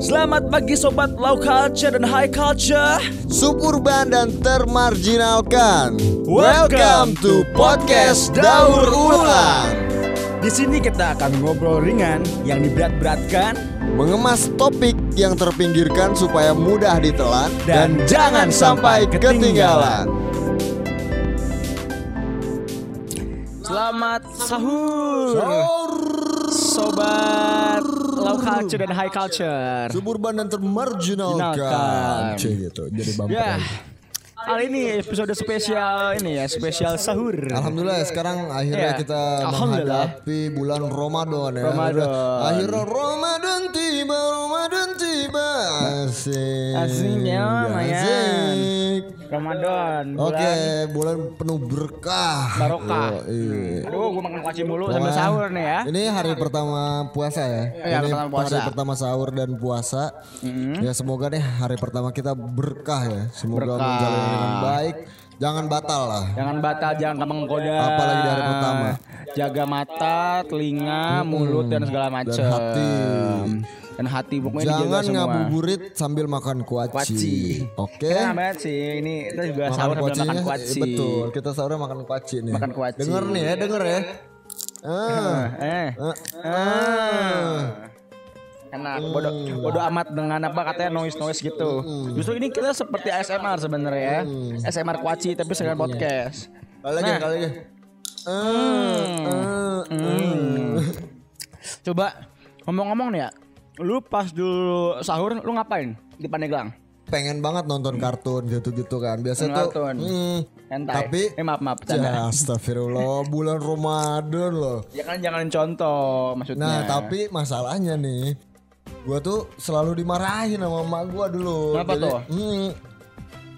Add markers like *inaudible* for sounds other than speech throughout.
Selamat pagi sobat low culture dan high culture. Suburban dan termarginalkan. Welcome to podcast Daur Ulang. Di sini kita akan ngobrol ringan yang diberat-beratkan Mengemas topik yang terpinggirkan supaya mudah ditelan Dan jangan sampai ketinggalan. Selamat sahur, sobat low culture dan high culture. Suburban dan termarginalkan. Gitu. Jadi bumper. Lagi. kali ini episode spesial ini ya, spesial sahur. Alhamdulillah ya, sekarang akhirnya Ya. kita menghadapi bulan Ramadan ya. Ramadan. Akhirnya Ramadan tiba, Ramadan tiba. Asik. Asik ya. Asik. Ramadan. Oke, bulan penuh berkah. Barokah. Oh, iya. Aduh, gue makan kuaci mulu sambil sahur nih ya. Ini hari pertama puasa ya. Iya, Ini pertama puasa. hari pertama sahur dan puasa. Ya semoga nih hari pertama kita berkah ya. Semoga Berkah. menjalani dengan baik. Jangan batal lah. Jangan batal, jangan gampang menggoda. Apalagi di hari pertama. Jaga mata, telinga, mulut dan segala macam. hati. Dan hati pokoknya dijaga Jangan semua. ngabuburit sambil makan kuaci. Kuaci. Oke. Banget sih. Ini kita juga Makan sahur sambil makan kuaci. betul. Kita sahurnya makan kuaci nih. Makan kuaci. Denger nih ya, denger ya. Ah. Eh. Ah. Ah. Enak, bodo, Hmm. bodo amat dengan apa katanya noise noise gitu. Justru ini kita seperti ASMR sebenarnya ya, Hmm. ASMR kuaci tapi sekarang podcast. Kali lagi, Nah. kali lagi. Ah, ah, Hmm. Coba ngomong-ngomong nih ya, lu pas dulu sahur lu ngapain di Pandeglang? pengen banget nonton kartun gitu-gitu kan. Biasa tuh Kartun. hmm, Hentai. Tapi eh maaf maaf ya astagfirullah *laughs* bulan Ramadan loh. Ya kan jangan contoh maksudnya. Nah, tapi masalahnya nih gua tuh selalu dimarahin sama emak gua dulu. Kenapa Jadi, tuh? Hmm,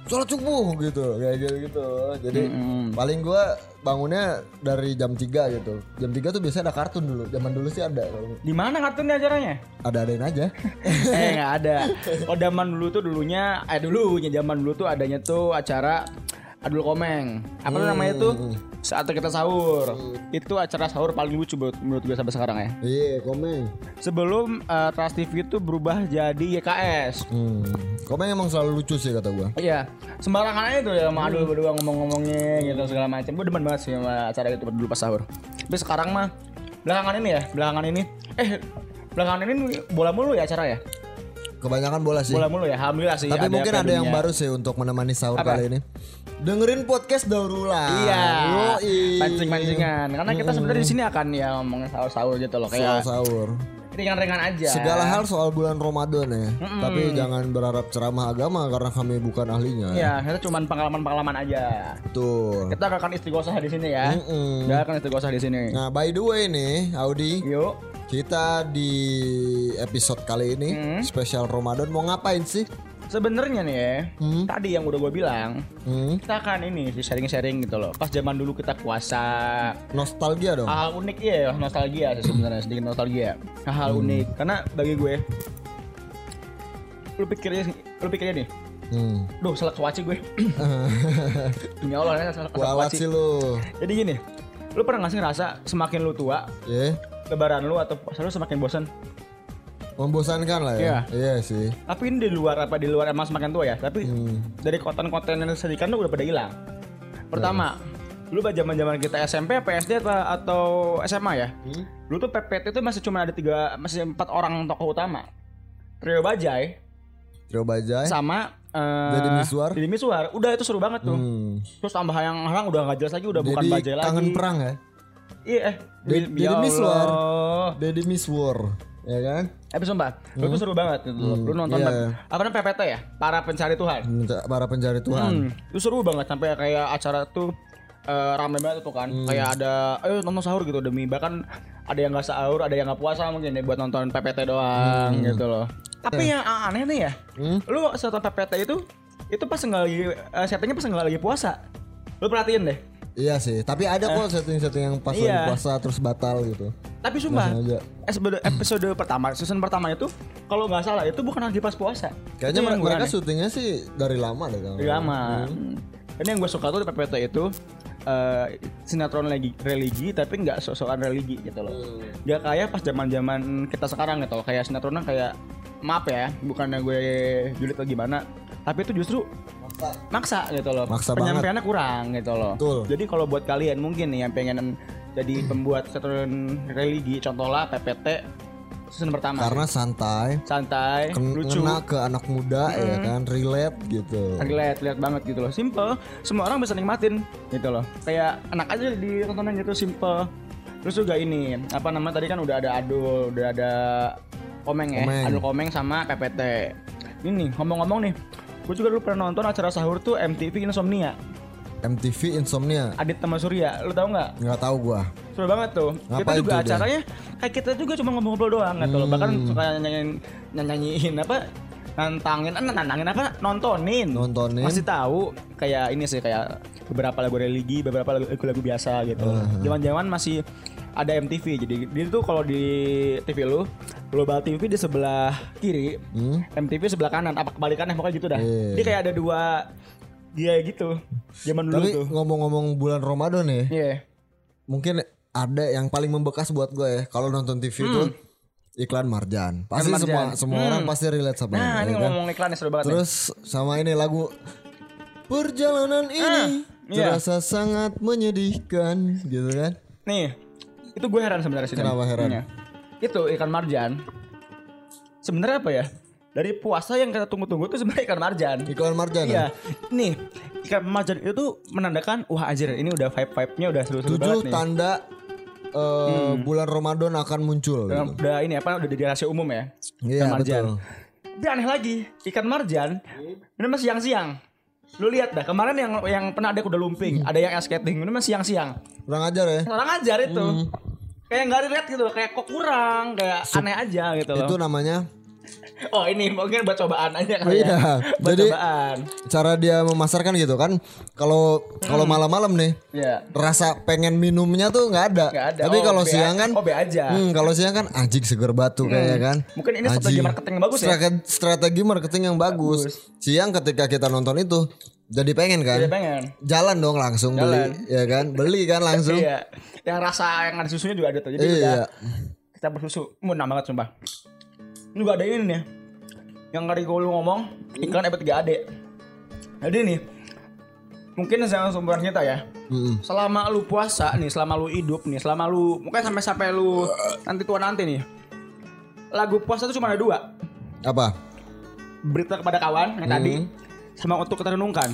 sholat subuh gitu kayak gitu gitu. Jadi Hmm. paling gua bangunnya dari jam 3 gitu. Jam 3 tuh biasanya ada kartun dulu. Zaman dulu sih ada. di mana kartunnya acaranya? Ada-adain aja. *laughs* eh nggak ada. *laughs* Oh zaman dulu tuh dulunya, eh dulunya zaman dulu tuh adanya tuh acara Adul Komeng. Apa tuh namanya tuh? Saat kita sahur. Itu acara sahur paling lucu menurut, menurut gue sampai sekarang ya. Iya, komen. Sebelum eh, Trans TV itu berubah jadi YKS. Hmm. Komen emang selalu lucu sih kata gua. Iya, sembarangan aja tuh ya sama Adul berdua ngomong-ngomongnya gitu segala macam. Gue demen banget sih sama acara itu dulu pas sahur. Tapi sekarang mah belakangan ini ya, belakangan ini eh belakangan ini bola mulu ya acara ya? Kebanyakan bola sih. Bola mulu ya, alhamdulillah sih. Tapi mungkin ada yang baru sih untuk menemani sahur Apa? kali ini. Dengerin podcast daur ulang. Iya, pancing-pancingan. Karena kita sebenarnya di sini akan ya ngomongin sahur-sahur gitu loh, Soal kayak sahur. Ringan-ringan aja. Segala hal soal bulan Ramadan ya. Tapi jangan berharap ceramah agama karena kami bukan ahlinya. Iya, kita cuma pengalaman-pengalaman aja. Betul. Kita akan istighosah di sini ya. Mm-mm. Kita akan istighosah di sini. Nah, by the way nih, Audi, Yuk, kita di episode kali ini Hmm. spesial Ramadan mau ngapain sih? Sebenarnya nih ya, Hmm. tadi yang udah gue bilang, Hmm? kita akan ini sharing-sharing gitu loh. Pas zaman dulu kita puasa, Nostalgia dong. hal unik ya, nostalgia sih sebenarnya sedikit nostalgia. Hal Hmm. unik karena bagi gue, lu pikirnya, lu pikirnya nih, Hmm. duh salah kuaci gue. *laughs* Demi Allah, ya, Kualat kuaci. sih lu. Jadi gini, lu pernah gak sih ngerasa semakin lu tua, Ya, lebaran lu atau puasa lu semakin bosan? Membosankan lah ya. Iya. Iya sih. Tapi ini di luar apa di luar emang semakin tua ya? Tapi Hmm. dari konten-konten yang disajikan lu udah pada hilang. Pertama, lu pada zaman-zaman kita SMP, PSD atau, atau SMA ya? Hmm? Lu tuh PPT itu masih cuma ada tiga, masih empat orang tokoh utama. Trio Bajai Trio Bajai. sama eh, Deddy Miswar. Deddy Miswar. Udah itu seru banget tuh. Hmm. Terus tambah yang orang udah nggak jelas lagi, udah bukan Jadi Bajai lagi. kangen perang ya. Iya, eh. Deddy- Ya Miswar. Deddy Miswar, ya kan? Tapi sumpah, lu tuh seru banget gitu loh. Lu nonton iya. apa namanya PPT ya? Para pencari Tuhan. Para pencari Tuhan. Hmm, itu seru banget sampai kayak acara tuh eh, rame banget tuh kan. Hmm. Kayak ada ayo nonton sahur gitu demi bahkan ada yang nggak sahur, ada yang nggak puasa mungkin ya buat nonton PPT doang gitu loh. Tapi yang aneh nih ya, Hmm? lu setelah PPT itu itu pas nggak lagi eh, settingnya pas nggak lagi puasa. Lu perhatiin deh. Iya sih, tapi ada kok setting-setting yang pas lagi Iya. puasa terus batal gitu. Tapi sumpah, episode, episode pertama, season pertama itu kalau nggak salah itu bukan lagi pas puasa. Kayaknya yang mereka aneh. syutingnya sih dari lama deh kan. Dari lama. Hmm. Ini yang gue suka tuh di PPT itu eh, sinetron religi, religi tapi nggak sok-sokan religi gitu loh. Gak kayak pas zaman-zaman kita sekarang gitu loh. Kayak sinetronnya kayak maaf ya, bukannya gue julid atau gimana, tapi itu justru maksa gitu loh. Maksa Penyampaiannya kurang gitu loh. Betul. Jadi kalau buat kalian mungkin nih yang pengen jadi pembuat sinetron religi, contohlah PPT season pertama. Karena santai, santai, ken- lucu, ngena ke anak muda ya kan, relate gitu. relate, lihat banget gitu loh. Simple, semua orang bisa nikmatin gitu loh. Kayak anak aja ditontonan gitu simple. Terus juga ini, apa namanya tadi kan udah ada Adul, udah ada Komeng ya, Komeng. Adul Komeng sama PPT. Ini ngomong-ngomong nih, gue juga dulu pernah nonton acara sahur tuh MTV Insomnia. MTV Insomnia, Adit sama Surya, lu tau nggak? nggak tahu gua. Seru banget tuh. kita juga tuh dia? acaranya kayak kita juga cuma ngobrol-ngobrol doang gitu loh. Bahkan Hmm. suka nyanyiin nyanyiin apa nantangin eh, nantangin apa nontonin Nontonin. masih tahu kayak ini sih kayak beberapa lagu religi beberapa lagu lagu biasa gitu zaman-zaman masih ada MTV jadi dia tuh kalau di TV lu Global TV di sebelah kiri Hmm? MTV sebelah kanan apa kebalikannya pokoknya gitu dah Iya. dia kayak ada dua dia gitu zaman dulu Tapi tuh ngomong-ngomong bulan Ramadan nih, iya mungkin ada yang paling membekas buat gue ya. Kalau nonton TV itu iklan Marjan. Pasti Hmm. Marjan. semua semua orang pasti relate sama nah ini, ini ya kan? ngomong iklannya seru banget nih. Terus sama ini lagu Perjalanan ini iya. terasa sangat menyedihkan gitu kan. Nih, itu gue heran sebenarnya sih. Dan. Kenapa heran? Iya. Itu ikan marjan. Sebenarnya apa ya? Dari puasa yang kita tunggu-tunggu itu sebenarnya ikan marjan. Iklan Marjan Iya. ya? Nih, ikan marjan itu tuh menandakan wah anjir ini udah vibe-vibe-nya udah seru-seru banget Tujuh nih. tanda eh, bulan Ramadan akan muncul. Udah, gitu. udah ini apa udah jadi rahasia umum ya. Iya ikan marjan. betul. Tapi aneh lagi, ikan marjan ini masih siang-siang. Lu lihat dah kemarin yang yang pernah ada kuda lumping, Hmm. ada yang skating, ini masih siang-siang. Kurang ajar ya. Orang ajar itu. Hmm. Kayak nggak relate gitu, kayak kok kurang, kayak aneh aja gitu loh. Itu namanya *laughs* Oh ini mungkin buat cobaan aja Oh, kali iya. ya. *laughs* Buat Jadi- cobaan. cara dia memasarkan gitu kan. Kalau kalau malam-malam nih Ya. rasa pengen minumnya tuh nggak ada. Nggak ada. Tapi Oh, kalau siang kan oh, aja. Hmm, kalau siang kan anjing seger batu kayaknya kan. Mungkin ini strategi marketing yang bagus ya? Strategi, strategi marketing yang bagus. Siang ketika kita nonton itu jadi pengen kan. Jadi pengen. Jalan dong langsung Jalan. beli, ya kan? Beli kan langsung. *laughs* Iya. Yang rasa yang ada susunya juga ada tuh. Jadi Iya. udah kita bersusu. Munah banget sumpah. Ini juga ada ini nih. Yang tadi gue lu ngomong iklan EP3AD. Jadi nih mungkin yang sumber kita ya. Mm-mm. Selama lu puasa nih, selama lu hidup nih, selama lu mungkin sampai sampai lu nanti tua nanti nih. Lagu puasa tuh cuma ada dua. Apa? berita kepada kawan yang tadi Hmm. Sama untuk kita renungkan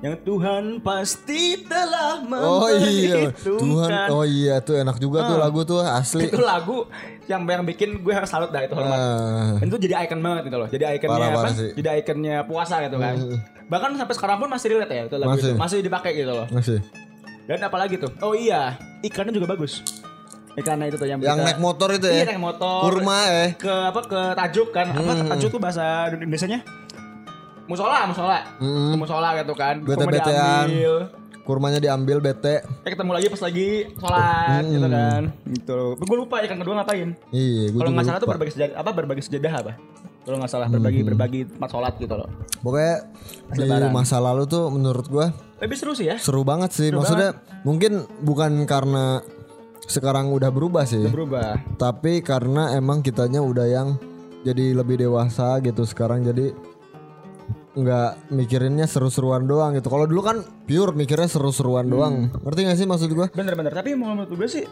yang Tuhan pasti telah Oh iya, Tuhan. Oh iya tuh enak juga tuh lagu tuh asli. itu lagu yang yang bikin gue harus salut dah itu hormat Ah, Dan itu jadi icon banget gitu loh jadi ikonnya Parah, apa parah sih. jadi ikonnya puasa gitu kan bahkan sampai sekarang pun masih relate ya itu lagu Masih. itu masih dipakai gitu loh masih. dan apalagi tuh oh iya ikannya juga bagus ikannya itu tuh yang, Yang kita- naik motor itu iya ya. naik motor Kurma eh. ke apa ke tajuk kan apa Hmm. tajuk tuh bahasa Indonesianya musola musola. Ke musola gitu kan. Bete-betean. diambil. Kurmanya diambil bete. eh ketemu lagi pas lagi sholat gitu Hmm. kan. Gitu. Gue lupa ikan kedua ngapain? Iya, gue kalau nggak salah tuh berbagi sejadah apa berbagi sejadah apa? Kalau nggak salah berbagi berbagi tempat sholat gitu loh. Pokoknya di Lebaran. masa lalu tuh menurut gua lebih seru sih ya. seru banget sih. Maksudnya mungkin bukan karena sekarang udah berubah sih, berubah. Tapi karena emang kitanya udah yang jadi lebih dewasa gitu sekarang. Jadi nggak mikirinnya seru-seruan doang gitu. Kalau dulu kan pure mikirnya seru-seruan doang. Ngerti gak sih maksud gua? bener-bener tapi menurut gue sih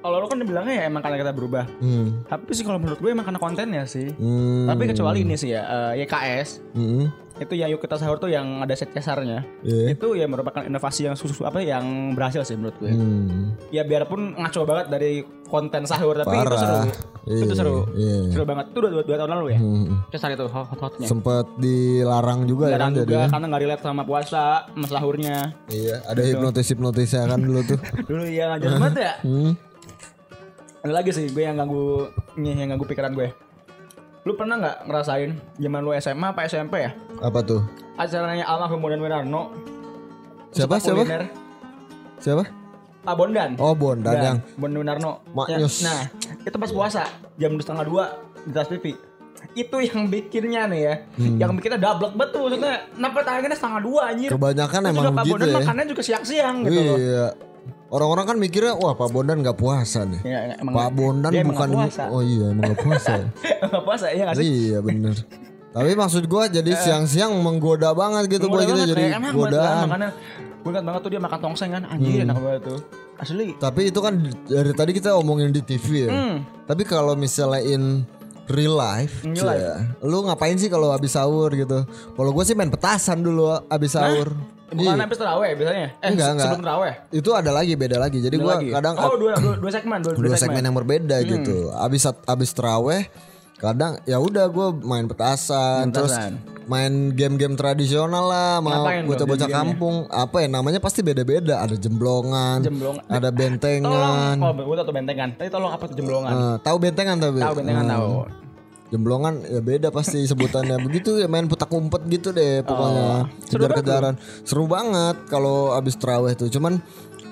kalau lo kan bilangnya ya emang karena kita berubah Hmm. tapi sih kalau menurut gue emang karena kontennya sih Hmm. tapi kecuali ini sih ya eh, YKS Hmm. Itu yang yuk kita sahur tuh yang ada set cesarnya Iya. itu ya merupakan inovasi yang susu apa yang berhasil sih menurut gue Hmm. ya biarpun ngaco banget dari konten sahur tapi itu Parah. seru itu Iya, seru iya. seru banget itu udah dua, dua tahun lalu ya Hmm. cesar itu hot hotnya Sempet dilarang juga ya jarang kan juga jadi. karena nggak relate sama puasa sama sahurnya Iya, ada hipnotis-hipnotisnya kan dulu tuh. *laughs* dulu ya ngajar banget ya Hmm. ada lagi sih gue yang ganggu nih yang ganggu pikiran gue lu pernah nggak ngerasain zaman lu SMA apa SMP ya Apa tuh? acaranya almarhum Bondan Winarno Siapa siapa? kuliner. Siapa? Pak Bondan Oh, Bondan Dan yang Bondan Winarno Mak Ya, nah itu pas puasa jam setengah dua di Trans TV itu yang bikinnya nih ya. Hmm. Yang bikinnya double betul maksudnya. Kenapa tangannya setengah dua anjir? Kebanyakan Terus emang juga Pak gitu Bondan ya. makannya juga siang-siang gitu loh. Iya. Orang-orang kan mikirnya wah Pak Bondan nggak puasa nih. Ya, emang Pak Bondan dia bukan puasa. Oh iya emang gak puasa. Nggak puasa *laughs* ya nggak sih? iya bener. Tapi maksud gua jadi siang-siang menggoda banget gitu Murah gitu jadi kan godaan. makannya. Gue ingat banget tuh dia makan tongseng kan Anjir enak banget tuh Asli Tapi itu kan dari tadi kita omongin di TV ya. Hmm. Tapi kalau misalnya in real life, real life. ya, lu ngapain sih kalau habis sahur gitu? Kalau gue sih main petasan dulu habis sahur. Bukan Iya. habis terawih biasanya Eh Enggak, enggak. sebelum terawih Itu ada lagi beda lagi. Jadi lagi. kadang Oh dua, dua, dua segmen Dua, dua segmen yang berbeda Hmm. gitu. Abis abis teraweh kadang ya udah gue main petasan, terus main game-game tradisional lah mau bocah-bocah kampung apa ya namanya pasti beda-beda ada jemblongan, Jemblongan. ada bentengan Tolong Oh gue tau bentengan Tapi tolong apa tuh jemblongan Eh, tahu bentengan tapi Tahu bentengan Hmm. tahu jemblongan ya beda pasti sebutannya. *laughs* Begitu ya main petak umpet gitu deh pokoknya. Oh, seru kejar-kejaran. seru banget kalau abis teraweh tuh. Cuman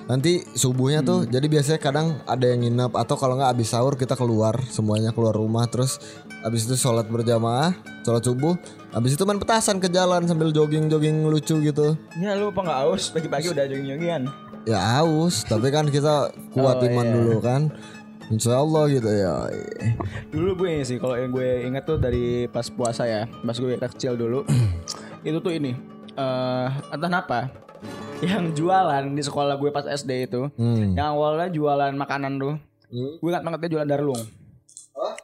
nanti subuhnya tuh Hmm. jadi biasanya kadang ada yang nginep atau kalau nggak abis sahur kita keluar semuanya keluar rumah terus abis itu sholat berjamaah sholat subuh abis itu main petasan ke jalan sambil jogging jogging lucu gitu. Ya lu apa gak haus? Pagi-pagi udah jogging-joggingan. Ya aus tapi kan kita kuat Oh, iman iya. dulu kan Insya Allah gitu ya. Dulu gue sih Kalau yang gue inget tuh dari pas puasa ya Pas gue kecil dulu *clears throat* Itu tuh ini eh Entah kenapa Yang jualan di sekolah gue pas SD itu hmm. Yang awalnya jualan makanan tuh Hmm. Gue ingat banget dia jualan darlung.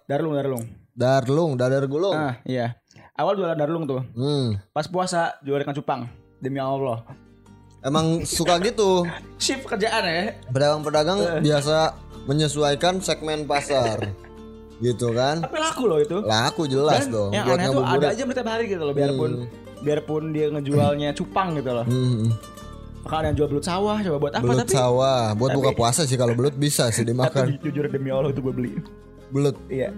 Darlung Darlung. Darlung dadar gulung? Ah iya. Awal jualan darlung tuh. Hmm. Pas puasa jualan ikan cupang Demi Allah. Emang suka gitu. *laughs* Shift kerjaan ya. Pedagang-pedagang biasa menyesuaikan segmen pasar. *laughs* Gitu kan? Tapi laku loh itu. Laku jelas Dan dong yang Buat aneh tuh ada aja tiap hari gitu loh Biarpun Biarpun dia ngejualnya cupang gitu loh. Hmm. Maka ada yang jual belut sawah Coba buat apa Belut tapi? sawah Buat buka puasa sih Kalau belut bisa sih *laughs* Tapi dimakan. ju- jujur demi Allah itu gue beli. Belut? Iya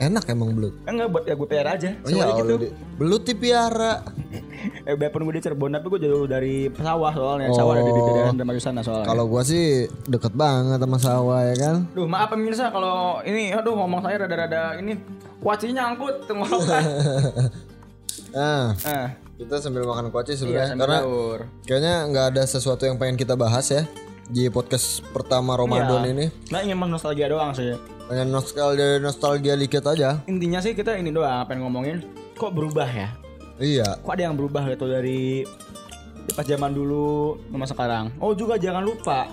Enak emang belut. Enggak buat ya gue pelihara aja. Oh iya gitu. di- Belut dipiara *laughs* Eh biarpun gue di Cirebon Tapi gue jauh dari sawah soalnya. Sawah ada di di daerah Dramayu sana soalnya. Kalau gua sih deket banget sama sawah ya kan? Duh maaf pemirsa kalau ini Aduh ngomong saya rada-rada ini Kuacinya nyangkut tenggorokan *laughs* Nah Ah, kita sambil makan kuaci Iya sebenarnya sambil Karena sahur. kayaknya nggak ada sesuatu yang pengen kita bahas ya Di podcast pertama Ramadan Iya. ini. Nah ingin nostalgia doang sih. Pengen nostalgia nostalgia dikit aja. Intinya sih kita ini doang Pengen ngomongin Kok berubah ya? Iya. Kok ada yang berubah gitu dari Pas zaman dulu sama sekarang? Oh juga jangan lupa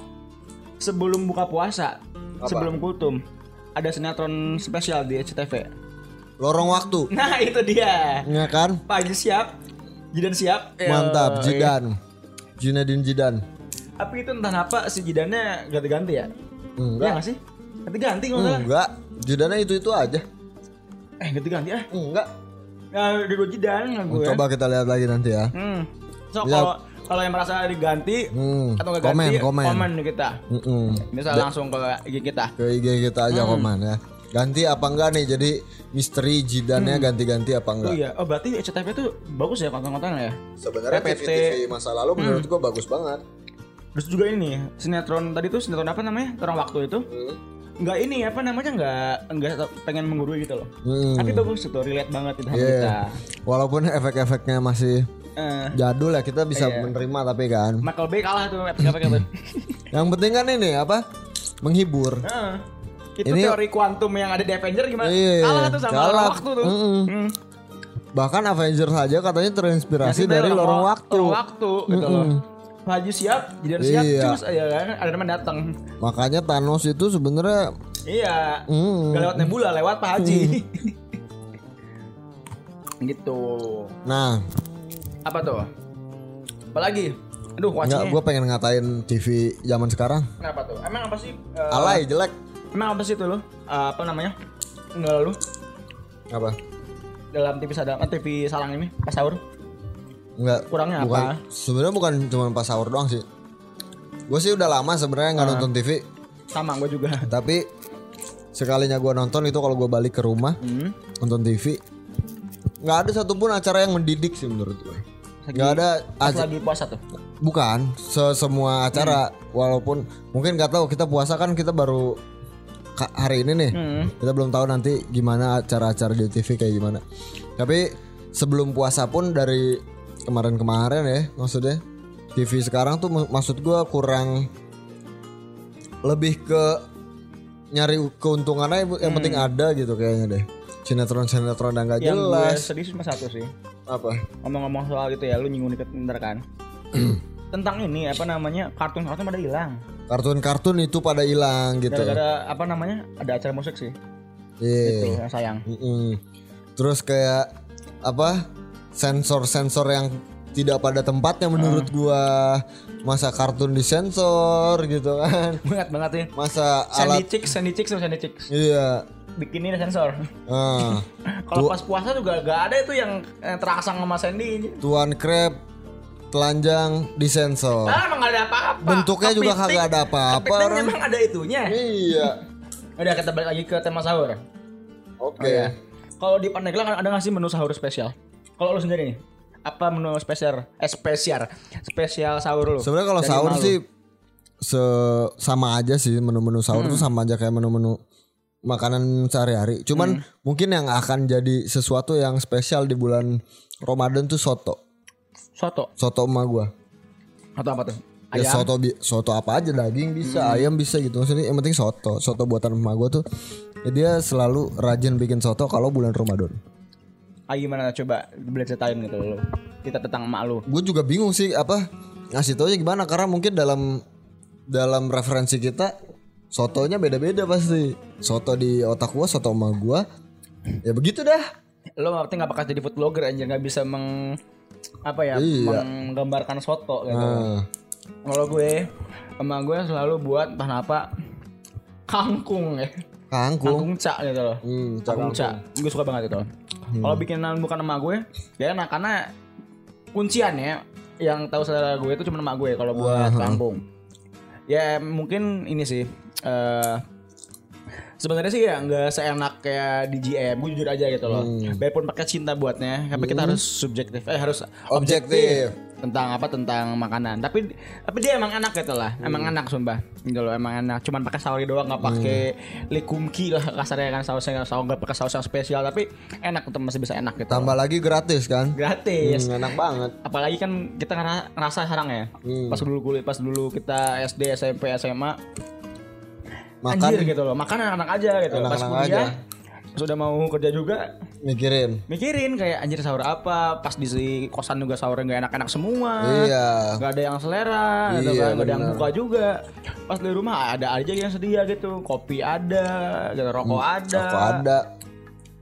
Sebelum buka puasa Sebelum kultum Ada sinetron spesial di SCTV Lorong waktu. *laughs* Nah itu dia. Ya kan? Pagi siap Jidan siap. Mantap iya. Jidan. Zinedine Jidan Tapi itu entah apa si Jidannya ganti-ganti ya Iya Enggak gak sih? Ganti-ganti kalau nggak salah Enggak Jidannya itu-itu aja Eh ganti-ganti ah Enggak Nah ada dua Jidan gue Coba kita lihat lagi nanti ya Hmm. So Ya. kalau kalau yang merasa diganti Hmm, atau nggak komen, ganti, komen. di kita. Mm-mm. Bisa langsung ke IG kita. Ke IG kita aja Hmm. komen ya Ganti apa enggak nih Jadi misteri Jidannya ganti-ganti apa Oh enggak iya, oh berarti SCTV itu bagus ya konten-kontennya ya. Sebenarnya. TV-TV masa lalu menurut gua bagus banget Terus juga ini sinetron tadi tuh sinetron apa namanya? Terang waktu itu. Enggak ini apa namanya enggak enggak pengen menggurui gitu loh. Hmm. Tapi bagus itu relate banget itu Iya. kita. Walaupun efek-efeknya masih Eh, jadul ya kita bisa Iya. menerima tapi kan Michael Bay kalah tuh efek-efek. *laughs* Yang penting kan ini apa Menghibur Heeh. Itu Ini- teori kuantum yang ada di Avenger gimana? Iya, kalah tuh sama kalah. Waktu tuh. Mm-mm. Hmm. Bahkan Avengers saja katanya terinspirasi Nasib dari lorong waktu Lorong waktu gitu loh. Baju siap, jidan siap, Iya. cus aja kan. Ada teman datang. Makanya Thanos itu sebenarnya Iya. mm, Gak lewat Nebula, lewat Pak Haji. *laughs* gitu. Nah Apa tuh? Apalagi? Aduh, Enggak, kuacinya. gue pengen ngatain TV zaman sekarang Kenapa tuh? Emang apa sih? eh, Alay jelek Emang apa sih itu lo? Eh, apa namanya? Enggak lu Apa? dalam TV sadang, eh, TV salang ini pas sahur. Enggak Kurangnya bukan, apa? Sebenarnya bukan cuma pas sahur doang sih Gue sih udah lama sebenarnya nggak nonton TV Sama gue juga. *laughs* Tapi sekalinya gue nonton itu kalau gue balik ke rumah Hmm. nonton TV nggak ada satupun acara yang mendidik sih menurut gue nggak ada Pas aja lagi puasa tuh. bukan se semua acara Hmm. walaupun mungkin nggak tahu kita puasa kan kita baru hari ini nih. Hmm. Kita belum tahu nanti gimana acara-acara di TV kayak gimana. Tapi sebelum puasa pun dari kemarin-kemarin ya maksudnya TV sekarang tuh mak- maksud gua kurang lebih ke nyari keuntungannya yang- yang penting ada gitu kayaknya deh. Sinetron-sinetron yang gak Yang gue jelas. sedih cuma satu sih. Apa? Ngomong-ngomong soal gitu ya, lu nyinggung dikit bentar kan. *clears throat* Tentang ini apa namanya kartun-kartun pada hilang. Kartun-kartun itu pada hilang gitu. Gara-gara apa namanya ada acara musik sih. Iya. Itu yang sayang. Mm-mm. Terus kayak apa sensor-sensor yang tidak pada tempatnya menurut gua masa kartun disensor gitu kan *laughs* Banget banget ya. masa Sandy alat Chicks, Sandy Chicks sama Sandy Chicks. iya Bikin ini sensor. ah, *laughs* Kalau pas puasa juga gak ada itu yang, terangsang sama Sandy. tuan crab telanjang disensor Ah, emang gak ada apa-apa. Bentuknya juga Kepiting- kagak ada apa-apa, orang. emang ada itunya. iya *laughs* Udah kita balik lagi ke tema sahur. oke Oh, iya. Kalau di Pandeglang ada nggak sih menu sahur spesial? Kalau lu sendiri nih, apa menu spesial? Eh spesial, spesial sahur lu? sebenarnya kalau sahur emak lu. sih se sama aja sih menu-menu sahur tuh sama aja kayak menu-menu makanan sehari-hari cuman mungkin yang akan jadi sesuatu yang spesial di bulan Ramadan tuh soto soto soto emak gua atau apa tuh? Ya Ayam. soto bi- soto apa aja daging bisa, ayam bisa gitu. Maksudnya yang penting soto. Soto buatan emak gua tuh ya dia selalu rajin bikin soto kalau bulan Ramadan. Ah, gimana coba boleh ceritain gitu lu. Kita tentang emak lu. Gue juga bingung sih apa ngasih taunya gimana karena mungkin dalam dalam referensi kita sotonya beda-beda pasti. Soto di otak gua, soto emak gua ya begitu dah. Lu ngerti nggak bakal jadi food blogger anjir nggak bisa meng apa ya Iya. menggambarkan soto gitu. Nah, Kalau gue emak gue selalu buat entah apa kangkung ya. kangkung. Kangkung cak gitu loh. Hmm, Kangkung cak. Gue suka banget itu. Kalau bikinan bukan emak gue, ya enak. Karena kuncian ya yang tahu selera gue itu cuma emak gue kalau buat kangkung. Ya mungkin ini sih eh sebenarnya sih ya nggak seenak kayak di GM gue jujur aja gitu loh. Biarpun pakai cinta buatnya tapi kita harus subjektif eh harus Objektif. tentang apa tentang makanan. Tapi tapi dia emang enak gitu lah emang enak sumpah. Gitu loh emang enak. Cuman pakai sauri doang nggak pakai likumki lah kasarnya kan sausnya saus nggak pakai saus yang spesial. Tapi enak tetap masih bisa enak gitu Tambah lagi gratis kan? gratis. Hmm, enak banget. apalagi kan kita ngera- ngerasa sekarang ya pas dulu kuliah pas dulu kita SD SMP SMA Makan. Anjir gitu loh. Makan enak aja gitu. Pas Enak-enak kuliah sudah mau kerja juga mikirin. mikirin kayak anjir sahur apa? Pas di kosan juga sahurnya nggak enak-enak semua. Iya. nggak ada yang selera gitu Iya, kan nggak ada yang buka juga. Pas di rumah ada aja yang sedia gitu. Kopi ada gitu. Rokok ada. Kok ada.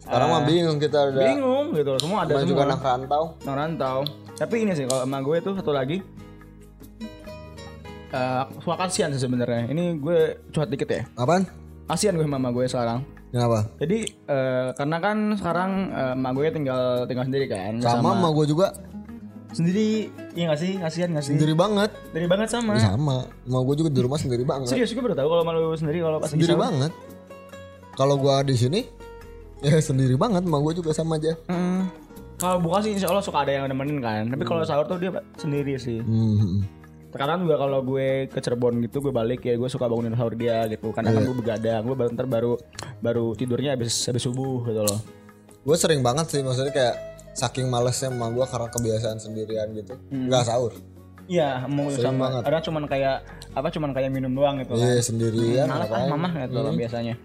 Sekarang mah bingung kita ada. bingung gitu. Loh, semua ada semua juga anak rantau. Nah, rantau. Tapi ini sih kalau sama gue tuh satu lagi eh suka kasihan sih sebenarnya. Ini gue curhat dikit ya. Apaan? Kasihan gue sama mama gue sekarang. Kenapa? Jadi eh, karena kan sekarang eh, emak gue tinggal tinggal sendiri kan. Sama sama gue juga sendiri. Iya gak sih? Kasihan gak sih? sendiri banget. Sendiri banget sama. Sama. Mau gue juga di rumah sendiri banget. Serius gue baru tahu kalau malu sendiri kalau pas Sendiri banget. Kalau gua di sini ya sendiri banget. Mau gue juga sama aja. Hmm. Kalau buka sih insya Allah suka ada yang nemenin kan. Tapi kalau sahur tuh dia sendiri sih. Hmm. Sekarang juga kalau gue ke Cirebon gitu gue balik ya gue suka bangunin sahur dia gitu karena kan gue begadang gue baru ntar baru baru tidurnya habis habis subuh gitu loh Gue sering banget sih maksudnya kayak saking malesnya sama gue karena kebiasaan sendirian gitu. Hmm. Nggak sahur. iya mau sama ada cuman kayak apa cuman kayak minum doang gitu kan Iya sendirian. malah ah mama gitu loh biasanya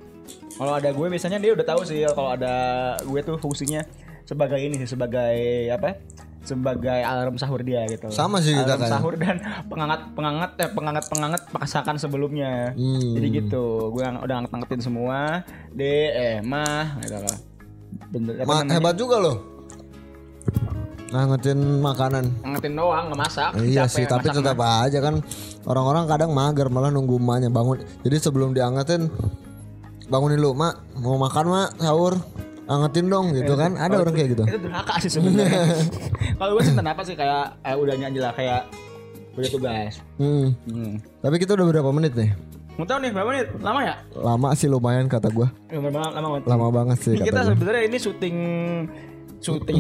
kalau ada gue biasanya dia udah tahu sih kalau ada gue tuh fungsinya sebagai ini sih sebagai apa sebagai alarm sahur dia gitu Sama sih kita alarm kan. sahur dan pengangat pengangat eh pengangat pengangat masakan sebelumnya Hmm. jadi gitu gue ang- udah angkat angkatin semua de eh mah gitu loh Bener, Ma- namanya? hebat juga loh. Ngangetin makanan. Angetin doang nggak masak Iya sih, tapi tetap aja kan orang-orang kadang mager malah nunggu emaknya bangun. Jadi sebelum diangetin bangunin lu, "Mak, mau makan, Mak, sahur." Angetin dong gitu kan. Ada orang kayak gitu. itu durhaka sih sebenarnya *laughs* kalau gue sih kenapa sih kayak eh, udahnya aja lah kayak udah tugas Hmm. hmm. Tapi kita udah berapa menit nih? Mau tahu nih berapa menit? Lama ya? Lama sih lumayan kata gua. Lama banget, lama banget. Lama banget sih Ini kita kata gua. sebenarnya ini syuting syuting.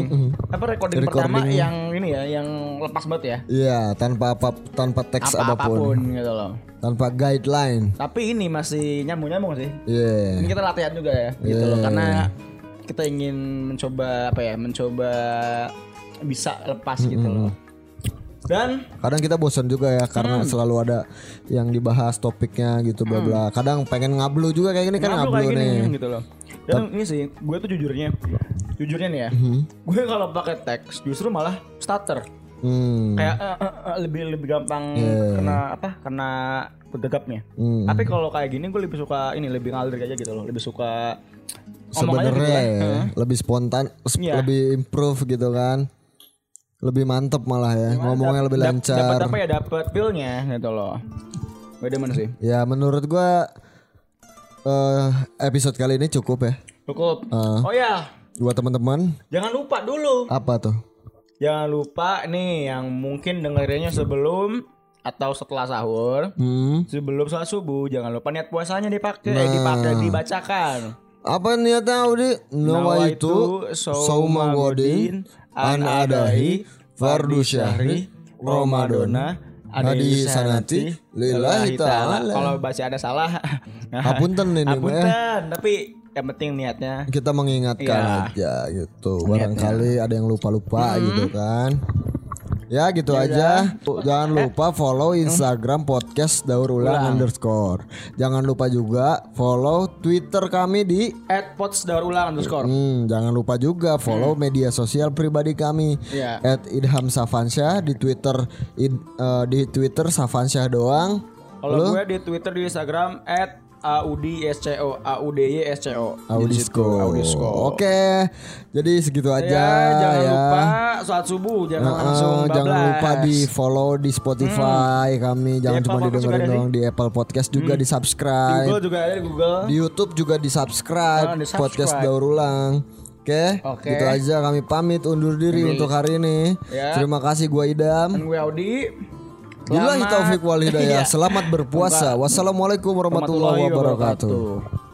Apa recording, pertama Recording. yang ini ya, yang lepas banget ya. Iya, tanpa apa tanpa teks Apa apa pun, apa pun gitu loh. tanpa guideline. Tapi ini masih nyambung-nyambung sih. Iya. Ini kita latihan juga ya, gitu loh. Yeah. Karena kita ingin mencoba apa ya, mencoba bisa lepas gitu loh. Dan Kadang kita bosan juga ya Hmm. karena selalu ada yang dibahas topiknya gitu bla bla. Kadang pengen ngablu juga kayak gini kan ngablu ngablu, kayak nih. gini gitu loh. Dan ini sih, gue tuh jujurnya, jujurnya nih ya, Mhm. gue kalau pakai teks justru malah stutter. Hmm. Kayak eh, eh, eh, lebih lebih gampang kena apa? Kena gegapnya. Hmm. Tapi kalau kayak gini gue lebih suka ini lebih ngalir aja gitu loh, lebih suka gitu Sebenarnya ya, Heeh. lebih spontan, sp- Iya. lebih improve gitu kan. Lebih mantep malah ya, ngomongnya lebih Dap- lancar. Dapat apa ya? Dapat feelnya gitu loh. Beda mana sih? Ya menurut gua eh episode kali ini cukup ya. Cukup. Ah. Oh ya, Buat teman-teman, jangan lupa dulu. apa tuh? Jangan lupa nih yang mungkin dengerinnya sebelum atau setelah sahur. Hmm. Sebelum sholat subuh jangan lupa niat puasanya dipakai, eh, dipakai dibacakan. Apa niatnya Audi? Nawaitu sauma godin an adahi fardu syahri Ramadana Hadi sanati lillahi ta'ala. Kalau baca ada salah, *laughs* Hapunten ini, Mbak, ya. Hapunten, tapi yang penting niatnya. Kita mengingatkan aja gitu. Barangkali ada yang lupa-lupa gitu kan. Ya gitu aja. Jangan lupa follow Instagram podcast daur ulang underscore. Jangan lupa juga follow Twitter kami di At pots daur ulang underscore. Hmm, jangan lupa juga follow media sosial pribadi kami at Idham di Twitter id- eh, di Twitter Safansyah doang. Kalau gue di Twitter di Instagram at AUDISCO AUDYSCO Audisco. Audisco. Oke. Jadi segitu aja Ya, jangan ya. lupa sholat subuh jangan Heeh, langsung bablas. jangan lupa di follow di Spotify kami jangan Di cuma didengerin doang di Apple Podcast juga di Di subscribe Google juga ada di Google. di YouTube juga di subscribe Ah, di-subscribe. podcast daur ulang Oke, Oke. gitu aja kami pamit undur diri untuk hari ini. Ya. Terima kasih gua Idam. Dan gue Audi. Billahi taufik wal hidayah. Iya. Selamat berpuasa. Wassalamualaikum warahmatullahi wabarakatuh.